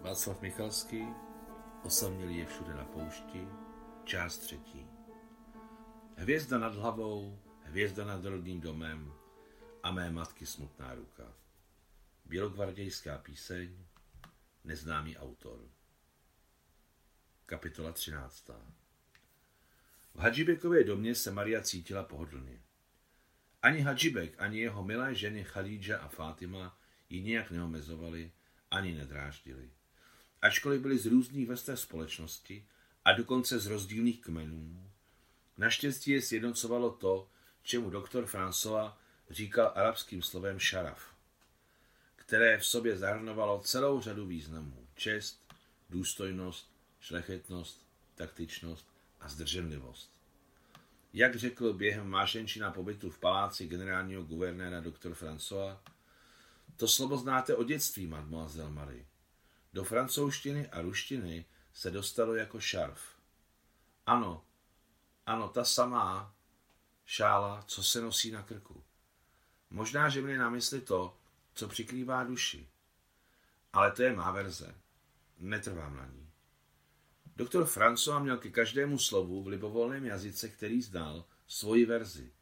Václav Michalský, osamělý je všude na poušti, část třetí. Hvězda nad hlavou, hvězda nad rodným domem a mé matky smutná ruka. Bělogvardějská píseň, neznámý autor. Kapitola 13. V Hadžibekově domě se Maria cítila pohodlně. Ani Hadžibek, ani jeho milé ženy Chalídža a Fátima ji nijak neomezovali, ani nedráždili ačkoliv byli z různých vrstev společnosti a dokonce z rozdílných kmenů. Naštěstí je sjednocovalo to, čemu doktor François říkal arabským slovem šaraf, které v sobě zahrnovalo celou řadu významů. Čest, důstojnost, šlechetnost, taktičnost a zdrženlivost. Jak řekl během mášenčina pobytu v paláci generálního guvernéra doktor François, to slovo znáte od dětství, mademoiselle Marie. Do francouzštiny a ruštiny se dostalo jako šarf. Ano, ano, ta samá šála, co se nosí na krku. Možná, že měli na mysli to, co přikrývá duši. Ale to je má verze. Netrvám na ní. Doktor François měl ke každému slovu v libovolném jazyce, který znal, svoji verzi.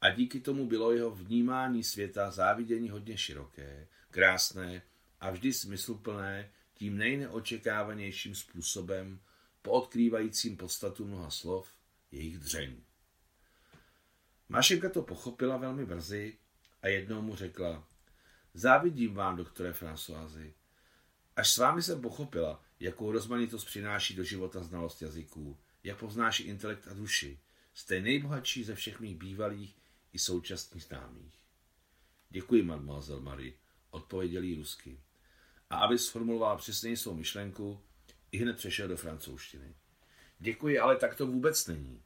A díky tomu bylo jeho vnímání světa závidění hodně široké, krásné a vždy smysluplné tím nejneočekávanějším způsobem, poodkrývajícím podstatu mnoha slov, jejich dřeň. Mašenka to pochopila velmi brzy a jednou mu řekla, závidím vám, doktore Françoisi. Až s vámi jsem pochopila, jakou rozmanitost přináší do života znalost jazyků, jak povznáší intelekt a duši. Jste nejbohatší ze všech mých bývalých i současných známých. Děkuji, mademoiselle Marie, odpověděl jí rusky a aby sformuloval přesněji svou myšlenku, i hned přešel do francouzštiny. Děkuji, ale tak to vůbec není.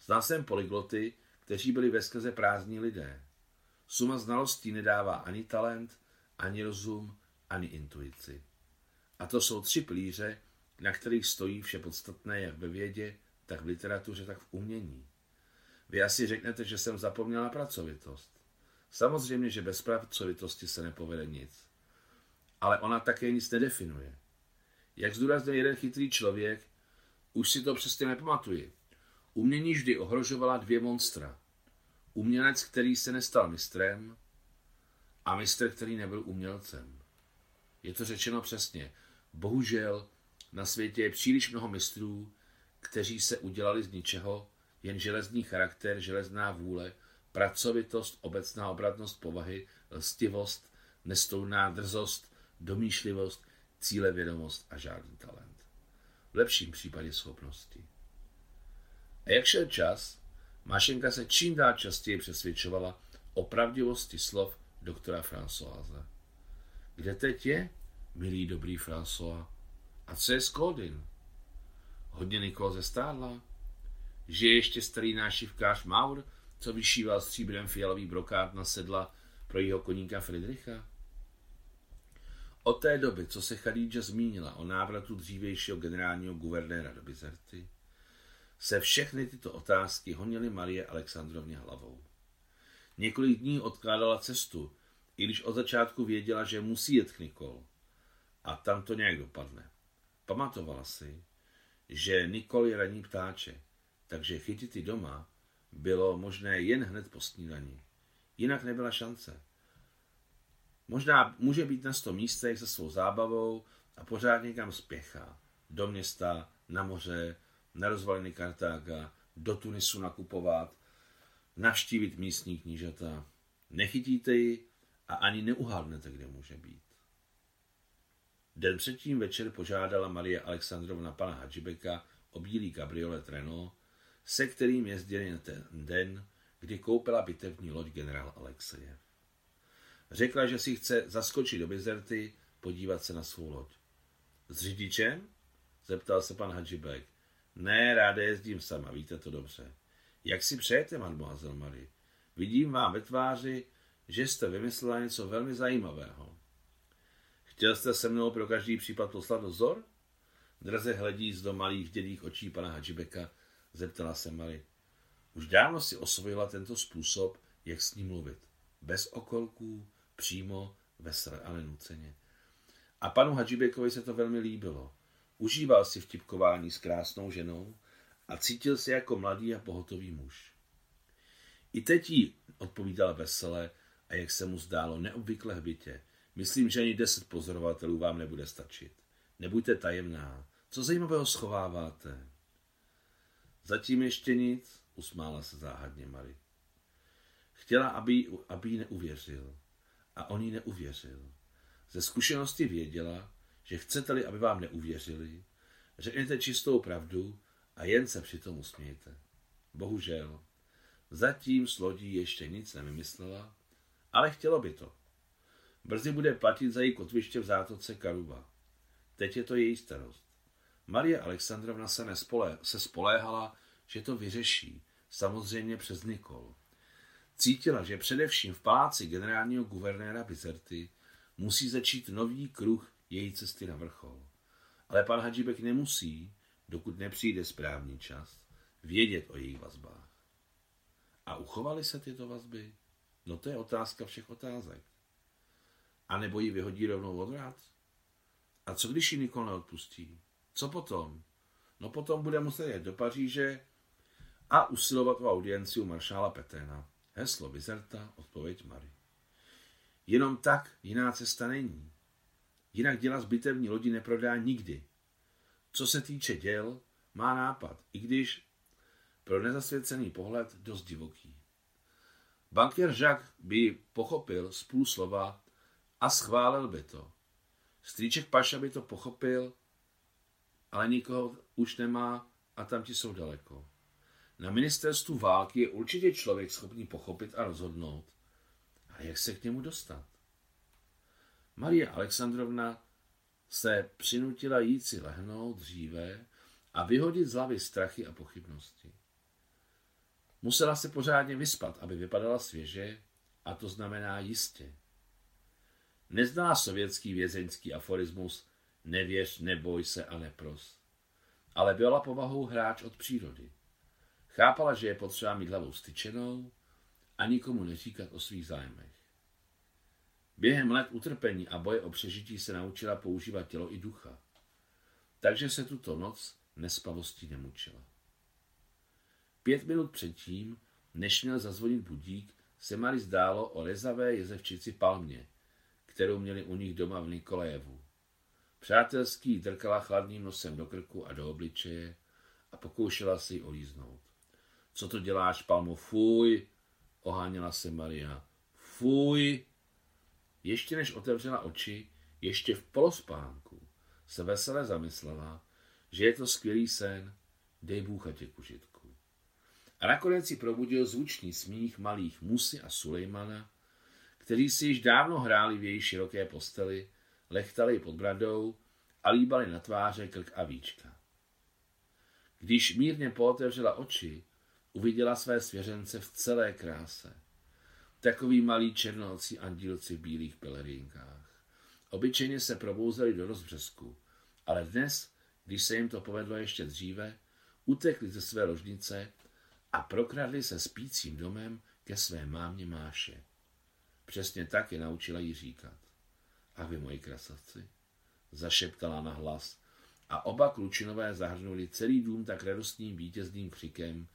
Znal jsem polygloty, kteří byli ve skrze prázdní lidé. Suma znalostí nedává ani talent, ani rozum, ani intuici. A to jsou tři plíře, na kterých stojí vše podstatné jak ve vědě, tak v literatuře, tak v umění. Vy asi řeknete, že jsem zapomněla pracovitost. Samozřejmě, že bez pracovitosti se nepovede nic ale ona také nic nedefinuje. Jak zdůraznil jeden chytrý člověk, už si to přesně nepamatuji. Umění vždy ohrožovala dvě monstra. Umělec, který se nestal mistrem a mistr, který nebyl umělcem. Je to řečeno přesně. Bohužel na světě je příliš mnoho mistrů, kteří se udělali z ničeho, jen železný charakter, železná vůle, pracovitost, obecná obratnost povahy, lstivost, nestoudná drzost, domýšlivost, cílevědomost a žádný talent. V lepším případě schopnosti. A jak šel čas, Mašenka se čím dál častěji přesvědčovala o pravdivosti slov doktora Françoise. Kde teď je, milý dobrý François? A co je s Claudin? Hodně Nikol zestárla? Žije ještě starý nášivkář Maur, co vyšíval stříbrem fialový brokát na sedla pro jeho koníka Friedricha? Od té doby, co se Khadija zmínila o návratu dřívějšího generálního guvernéra do Bizerty, se všechny tyto otázky honily Marie Alexandrovně hlavou. Několik dní odkládala cestu, i když od začátku věděla, že musí jet k Nikol. A tam to nějak dopadne. Pamatovala si, že Nikol je ranní ptáče, takže chytit ji doma bylo možné jen hned po snídaní. Jinak nebyla šance. Možná může být na sto místech se svou zábavou a pořád někam spěchá. Do města, na moře, na rozvaliny Kartága, do Tunisu nakupovat, navštívit místní knížata. Nechytíte ji a ani neuhádnete, kde může být. Den předtím večer požádala Marie Alexandrovna pana Hadžibeka o bílý kabriolet Renault, se kterým jezdili na ten den, kdy koupila bitevní loď generál Alexejev. Řekla, že si chce zaskočit do Bizerty, podívat se na svou loď. S řidičem? Zeptal se pan Hadžibek. Ne, ráda jezdím sama, víte to dobře. Jak si přejete, mademoiselle Marie? Vidím vám ve tváři, že jste vymyslela něco velmi zajímavého. Chtěl jste se mnou pro každý případ poslat dozor? Draze hledí z do malých dědých očí pana Hadžibeka, zeptala se Marie. Už dávno si osvojila tento způsob, jak s ním mluvit. Bez okolků, přímo, veselé, ale nuceně. A panu Hadžibekovi se to velmi líbilo. Užíval si vtipkování s krásnou ženou a cítil se jako mladý a pohotový muž. I teď jí odpovídal vesele a jak se mu zdálo neobvykle hbitě. Myslím, že ani deset pozorovatelů vám nebude stačit. Nebuďte tajemná. Co zajímavého schováváte? Zatím ještě nic, usmála se záhadně Mary. Chtěla, aby, aby jí neuvěřil. A on jí neuvěřil. Ze zkušenosti věděla, že chcete-li, aby vám neuvěřili, řekněte čistou pravdu a jen se přitom usmějte. Bohužel, zatím s lodí ještě nic nevymyslela, ale chtělo by to. Brzy bude platit za její kotviště v zátoce Karuba. Teď je to její starost. Marie Alexandrovna se, nespolé, se spoléhala, že to vyřeší, samozřejmě přes Nikol. Cítila, že především v paláci generálního guvernéra Bizerty musí začít nový kruh její cesty na vrchol. Ale pan Hadžibek nemusí, dokud nepřijde správný čas, vědět o jejich vazbách. A uchovaly se tyto vazby? No to je otázka všech otázek. A nebo ji vyhodí rovnou odvrat? A co když ji Nikol neodpustí? Co potom? No potom bude muset jet do Paříže a usilovat o audienci u maršála Peténa. Heslo Vizerta, odpověď Mary. Jenom tak jiná cesta není. Jinak děla z bitevní lodi neprodá nikdy. Co se týče děl, má nápad, i když pro nezasvěcený pohled dost divoký. Bankier Jacques by pochopil z půl slova a schválil by to. Strýček Paša by to pochopil, ale nikoho už nemá a tam ti jsou daleko. Na ministerstvu války je určitě člověk schopný pochopit a rozhodnout. A jak se k němu dostat? Marie Alexandrovna se přinutila jít si lehnout dříve a vyhodit z hlavy strachy a pochybnosti. Musela se pořádně vyspat, aby vypadala svěže, a to znamená jistě. Neznala sovětský vězeňský aforismus nevěř, neboj se a nepros. Ale byla povahou hráč od přírody. Chápala, že je potřeba mít hlavou styčenou a nikomu neříkat o svých zájmech. Během let utrpení a boje o přežití se naučila používat tělo i ducha. Takže se tuto noc nespavostí nemučila. Pět minut předtím, než měl zazvonit budík, se Mari zdálo o rezavé jezevčici Palmě, kterou měli u nich doma v Nikolajevu. Přátelský drkala chladným nosem do krku a do obličeje a pokoušela si ji olíznout. Co to děláš, Palmo? Fuj! Oháněla se Maria. Fuj! Ještě než otevřela oči, ještě v polospánku, se vesele zamyslela, že je to skvělý sen, dej Bůh a tě k užitku. A nakonec si probudil zvučný smích malých Musy a Sulejmana, kteří si již dávno hráli v její široké posteli, lechtali pod bradou a líbali na tváře krk a víčka. Když mírně pootevřela oči, uviděla své svěřence v celé kráse. Takový malí černolci andílci v bílých pelerinkách. Obyčejně se probouzeli do rozbřesku, ale dnes, když se jim to povedlo ještě dříve, utekli ze své ložnice a prokradli se spícím domem ke své mámě Máše. Přesně tak je naučila jí říkat. A vy, moji krasavci, zašeptala na hlas a oba klučinové zahrnuli celý dům tak radostným vítězným křikem,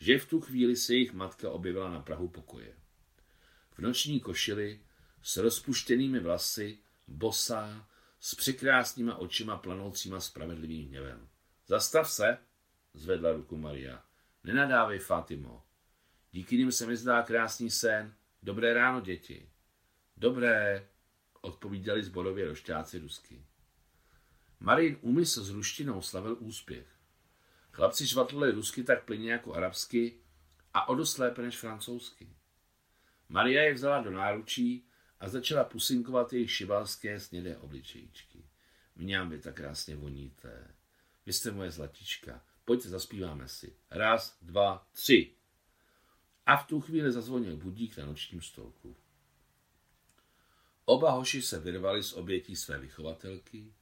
že v tu chvíli se jejich matka objevila na prahu pokoje. V noční košili, s rozpuštěnými vlasy, bosá, s překrásnýma očima planoucíma spravedlivým hněvem. Zastav se, zvedla ruku Maria. Nenadávej, Fatimo. Díky nim se mi zdá krásný sen. Dobré ráno, děti. Dobré, odpovídali zborově rošťáci rusky. Marin úmysl s ruštinou slavil úspěch. Chlapci švatlili rusky tak plyně jako arabsky a o dost lépe než francouzsky. Maria je vzala do náručí a začala pusinkovat jejich šibalské snědé obličejíčky. Mňám vy tak krásně voníte. Vy jste moje zlatička. Pojďte, zaspíváme si. Raz, dva, tři. A v tu chvíli zazvonil budík na nočním stolku. Oba hoši se vyrvali z obětí své vychovatelky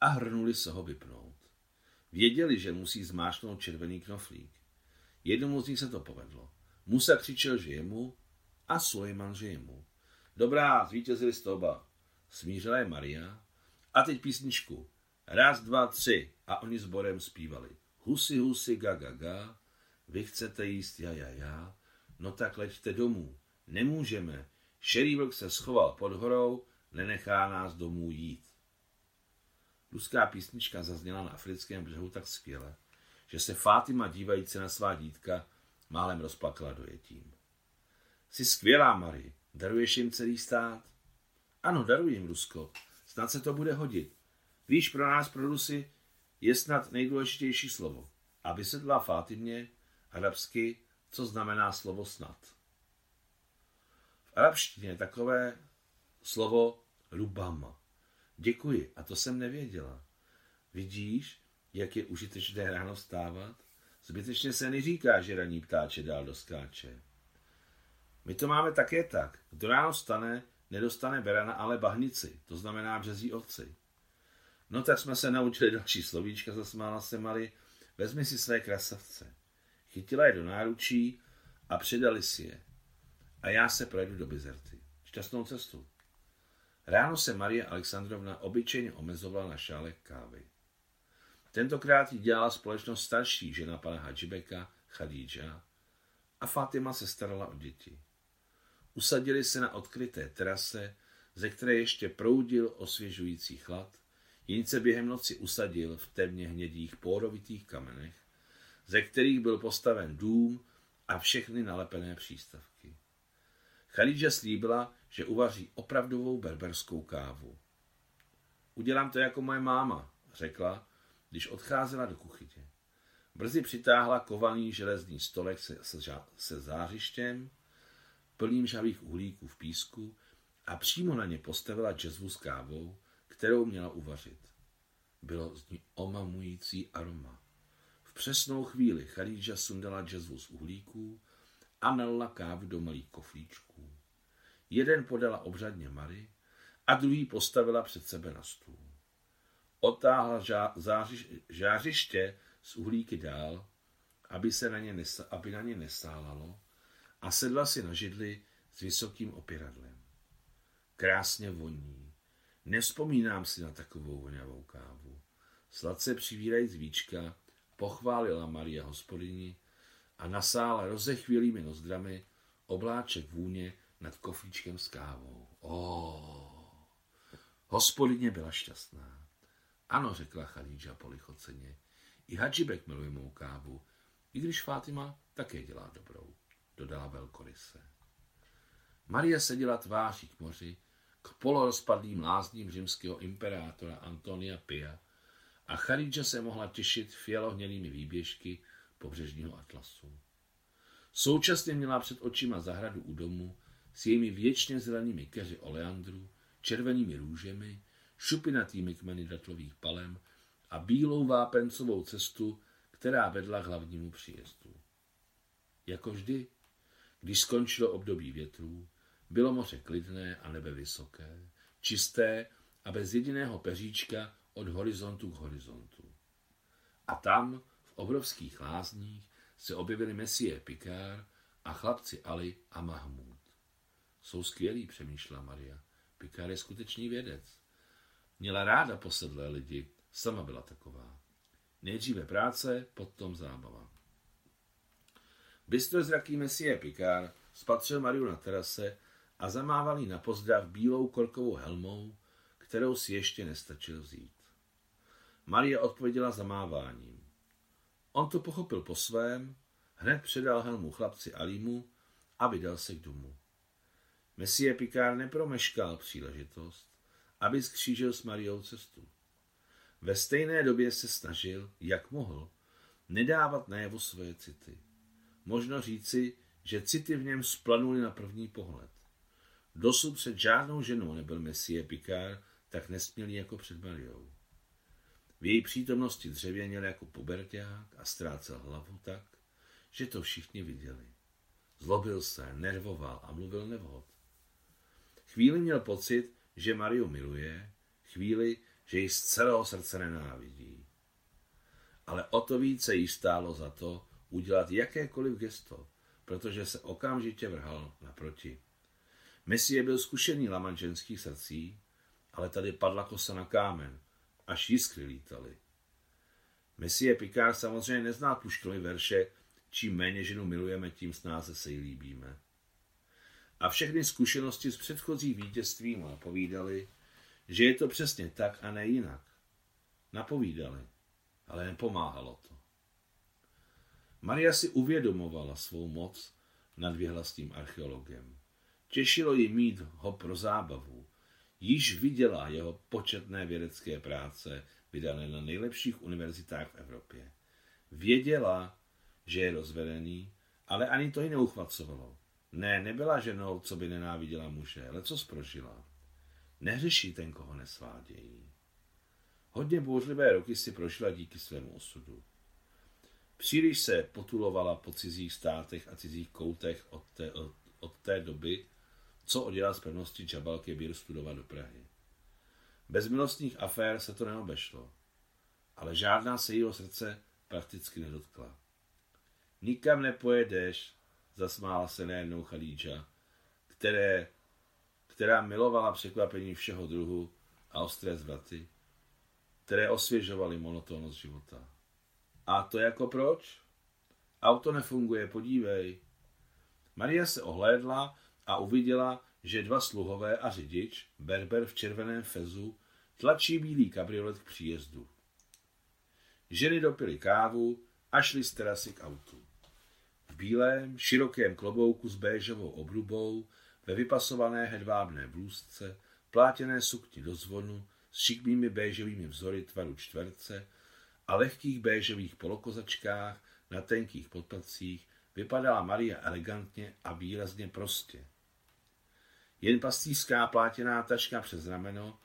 a hrnuli se ho vypnout. Věděli, že musí zmášnout červený knoflík. Jednomu z nich se to povedlo. Musa křičel, že jemu a Sulejman, že jemu. Dobrá, zvítězili jste oba. Smířila je Maria A teď písničku. Raz, dva, tři. A oni sborem zpívali. Husy, husy, ga, ga, ga. Vy chcete jíst ja, ja, ja. No tak leďte domů. Nemůžeme. Šerý vlk se schoval pod horou, nenechá nás domů jít. Ruská písnička zazněla na africkém břehu tak skvěle, že se Fátima dívající na svá dítka málem rozplakala dojetím. Jsi skvělá, Mary. Daruješ jim celý stát? Ano, daruji jim, Rusko. Snad se to bude hodit. Víš, pro nás, pro Rusy, je snad nejdůležitější slovo. A vysvětlila Fátimě arabsky, co znamená slovo snad. V arabštině takové slovo rubama. Děkuji, a to jsem nevěděla. Vidíš, jak je užitečné ráno stávat? Zbytečně se neříká, že raní ptáče dál doskáče. My to máme také tak. Kdo ráno stane, nedostane berana, ale bahnici, to znamená březí ovci. No tak jsme se naučili další slovíčka, zasmála se Mali. Vezmi si své krasavce. Chytila je do náručí a předali si je. A já se projedu do Bizerty. Šťastnou cestu. Ráno se Marie Alexandrovna obyčejně omezovala na šálek kávy. Tentokrát jí dělala společnost starší žena pana Hadžibeka, Khadija, a Fatima se starala o děti. Usadili se na odkryté terase, ze které ještě proudil osvěžující chlad, jen se během noci usadil v temně hnědých pórovitých kamenech, ze kterých byl postaven dům a všechny nalepené přístavky. Khadija slíbila, že uvaří opravdovou berberskou kávu. Udělám to jako moje máma, řekla, když odcházela do kuchyně. Brzy přitáhla kovaný železný stolek se, se, se zářištěm, plným žavých uhlíků v písku a přímo na ně postavila džezvu s kávou, kterou měla uvařit. Bylo z ní omamující aroma. V přesnou chvíli Charíža sundala džezvu z uhlíků a nalila kávu do malých koflíčků. Jeden podala obřadně Mary a druhý postavila před sebe na stůl. Otáhla žá, zářiš, žářiště z uhlíky dál, aby, se na ně nesa, aby na ně nesálalo a sedla si na židli s vysokým opěradlem. Krásně voní. Nevzpomínám si na takovou voňavou kávu. Sladce přivírajíc víčka, pochválila Maria hospodyni a nasála rozechvělými nozdrami obláček vůně nad koflíčkem s kávou. Oh. Hospodyně byla šťastná. Ano, řekla Chalídža polichoceně. I Hadžibek miluje mou kávu, i když Fátima také dělá dobrou, dodala velkoryse. Marie seděla tváří k moři, k polorozpadlým lázním římského imperátora Antonia Pia a Charidža se mohla těšit fialohnělými výběžky pobřežního atlasu. Současně měla před očima zahradu u domu s jejími věčně zelenými keři oleandru, červenými růžemi, šupinatými kmeny datlových palem a bílou vápencovou cestu, která vedla k hlavnímu příjezdu. Jako vždy, když skončilo období větrů, bylo moře klidné a nebe vysoké, čisté a bez jediného peříčka od horizontu k horizontu. A tam, obrovských lázních, se objevili Messie Picard a chlapci Ali a Mahmud. Jsou skvělí, přemýšlela Maria. Picard je skutečný vědec. Měla ráda posedlé lidi, sama byla taková. Nejdříve práce, potom zábava. Bystrozraký Messie Picard spatřil Mariu na terase a zamával jí na pozdrav bílou korkovou helmou, kterou si ještě nestačil vzít. Marie odpověděla zamáváním. On to pochopil po svém, hned předal helmu chlapci Alimu a vydal se k domu. Messie Picard nepromeškal příležitost, aby skřížil s Mariou cestu. Ve stejné době se snažil, jak mohl, nedávat najevo svoje city. Možno říci, že city v něm splanuly na první pohled. Dosud před žádnou ženou nebyl Messie Picard tak nesmělý jako před Mariou. V její přítomnosti dřevěněl jako puberták a ztrácel hlavu tak, že to všichni viděli. Zlobil se, nervoval a mluvil nevhod. Chvíli měl pocit, že Mariu miluje, chvíli, že ji z celého srdce nenávidí. Ale o to více jí stálo za to udělat jakékoliv gesto, protože se okamžitě vrhal naproti. Messie byl zkušený laman ženských srdcí ale tady padla kosa na kámen, až jiskry lítaly. Messie Picard samozřejmě nezná Puškovi verše, čím méně ženu milujeme, tím snáze se jí líbíme. A všechny zkušenosti z předchozích vítězství mu napovídali, že je to přesně tak a ne jinak. Napovídali, ale nepomáhalo to. Maria si uvědomovala svou moc nad vyhlastým archeologem. Těšilo ji mít ho pro zábavu. Již viděla jeho početné vědecké práce, vydané na nejlepších univerzitách v Evropě. Věděla, že je rozvedený, ale ani to ji neuchvacovalo. Ne, nebyla ženou, co by nenáviděla muže, ale co sprožila. Nehřeší ten, koho nesvádějí. Hodně bouřlivé roky si prožila díky svému osudu. Příliš se potulovala po cizích státech a cizích koutech od té, od, od té doby, co odjela z pevnosti Džabal Kebir studovat do Prahy. Bez milostných afér se to neobešlo, ale žádná se jeho srdce prakticky nedotkla. Nikam nepojedeš, zasmála se nejednou Khadíča, které, která milovala překvapení všeho druhu a ostré zvraty, které osvěžovaly monotónnost života. A to jako proč? Auto nefunguje, podívej. Maria se ohlédla a uviděla, že dva sluhové a řidič, berber v červeném fezu, tlačí bílý kabriolet k příjezdu. Ženy dopily kávu a šly z terasy k autu. V bílém, širokém klobouku s béžovou obrubou, ve vypasované hedvábné blůzce, plátěné sukni do zvonu, s šikmými béžovými vzory tvaru čtverce a lehkých béžových polokozačkách na tenkých podpacích vypadala Maria elegantně a výrazně prostě. Jen pastýřská plátěná taška přes rameno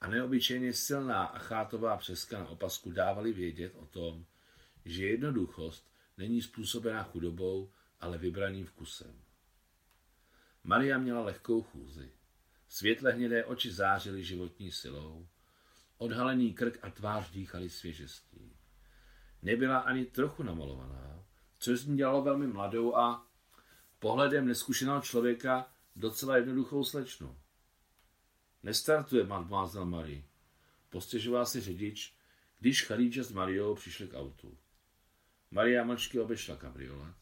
a neobyčejně silná achátová přeska na opasku dávali vědět o tom, že jednoduchost není způsobená chudobou, ale vybraným vkusem. Maria měla lehkou chůzi. Světle hnědé oči zářily životní silou. Odhalený krk a tvář dýchali svěžestí. Nebyla ani trochu namalovaná, což z ní dělalo velmi mladou a pohledem neskušeného člověka docela jednoduchou slečnu. Nestartuje mademoiselle Marie. Postěžoval si řidič, když Chalíča s Mariou přišli k autu. Maria mlčky obešla kabriolet,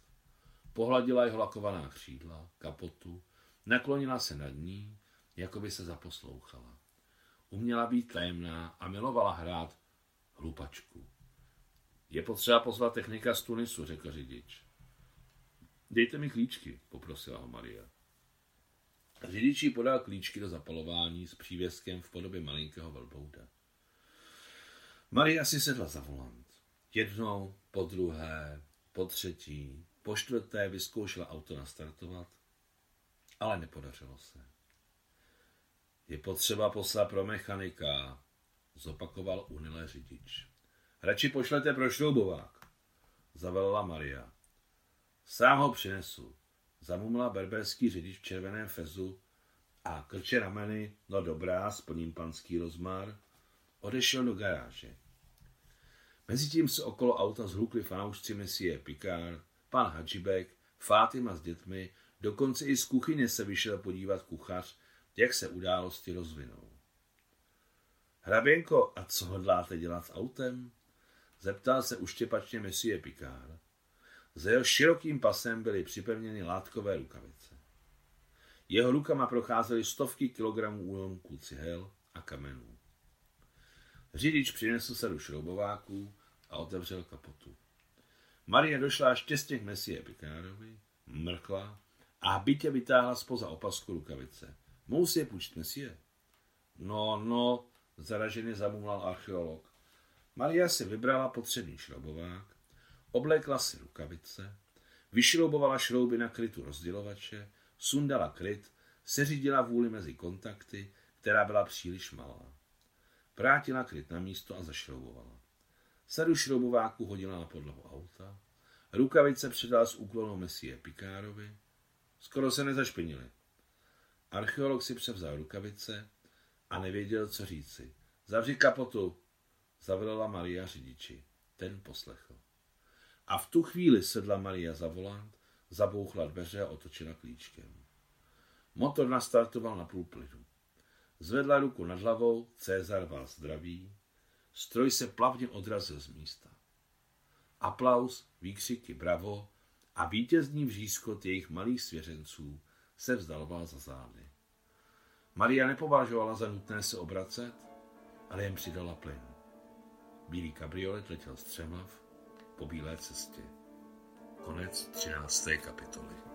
pohladila jeho lakovaná křídla, kapotu, naklonila se nad ní, jako by se zaposlouchala. Uměla být tajemná a milovala hrát hlupačku. Je potřeba pozvat technika z Tunisu, řekl řidič. Dejte mi klíčky, poprosila ho Maria. Řidič jí podal klíčky do zapalování s přívěskem v podobě malinkého velbouda. Maria si sedla za volant. Jednou, po druhé, po třetí, po čtvrté vyzkoušela auto nastartovat, ale nepodařilo se. Je potřeba poslat pro mechanika, zopakoval unilé řidič. Radši pošlete pro šroubovák, zavelila Maria. Sám ho přinesu, zamumla berberský řidič v červeném fezu a krče rameny, no dobrá, splním panský rozmar, odešel do garáže. Mezitím se okolo auta zhlukli fanoušci Messie Picard, pan Hadžibek, Fátima s dětmi, dokonce i z kuchyně se vyšel podívat kuchař, jak se události rozvinou. Hraběnko, a co hodláte dělat s autem? Zeptal se uštěpačně Messie Picard. Za jeho širokým pasem byly připevněny látkové rukavice. Jeho rukama procházely stovky kilogramů úlomků cihel a kamenů. Řidič přinesl sadu šroubováků a otevřel kapotu. Marie došla štěstě k Messie Picardovi, mrkla a bytě vytáhla spoza opasku rukavice. Mohu si je půjčit, Messie? No, no, zaraženě zamumlal archeolog. Maria si vybrala potřebný šroubovák, oblékla si rukavice, vyšroubovala šrouby na krytu rozdělovače, sundala kryt, seřídila vůli mezi kontakty, která byla příliš malá. Vrátila kryt na místo a zašroubovala. Sadu šroubováku hodila na podlahu auta, rukavice předala s úklonou Messie Pikárovi, skoro se nezašpinili. Archeolog si převzal rukavice a nevěděl, co říci. Zavři kapotu, zavolala Maria řidiči. Ten poslechl. A v tu chvíli sedla Maria za volant, zabouchla dveře a otočila klíčkem. Motor nastartoval na půl plynu. Zvedla ruku nad hlavou, Cezar vás zdraví. Stroj se plavně odrazil z místa. Aplaus, výkřiky bravo a vítězný vřískot jejich malých svěřenců se vzdaloval za zády. Maria nepovažovala za nutné se obracet, ale jen přidala plyn. Bílý kabriolet letěl střemav po bílé cestě. Konec 13. kapitoly.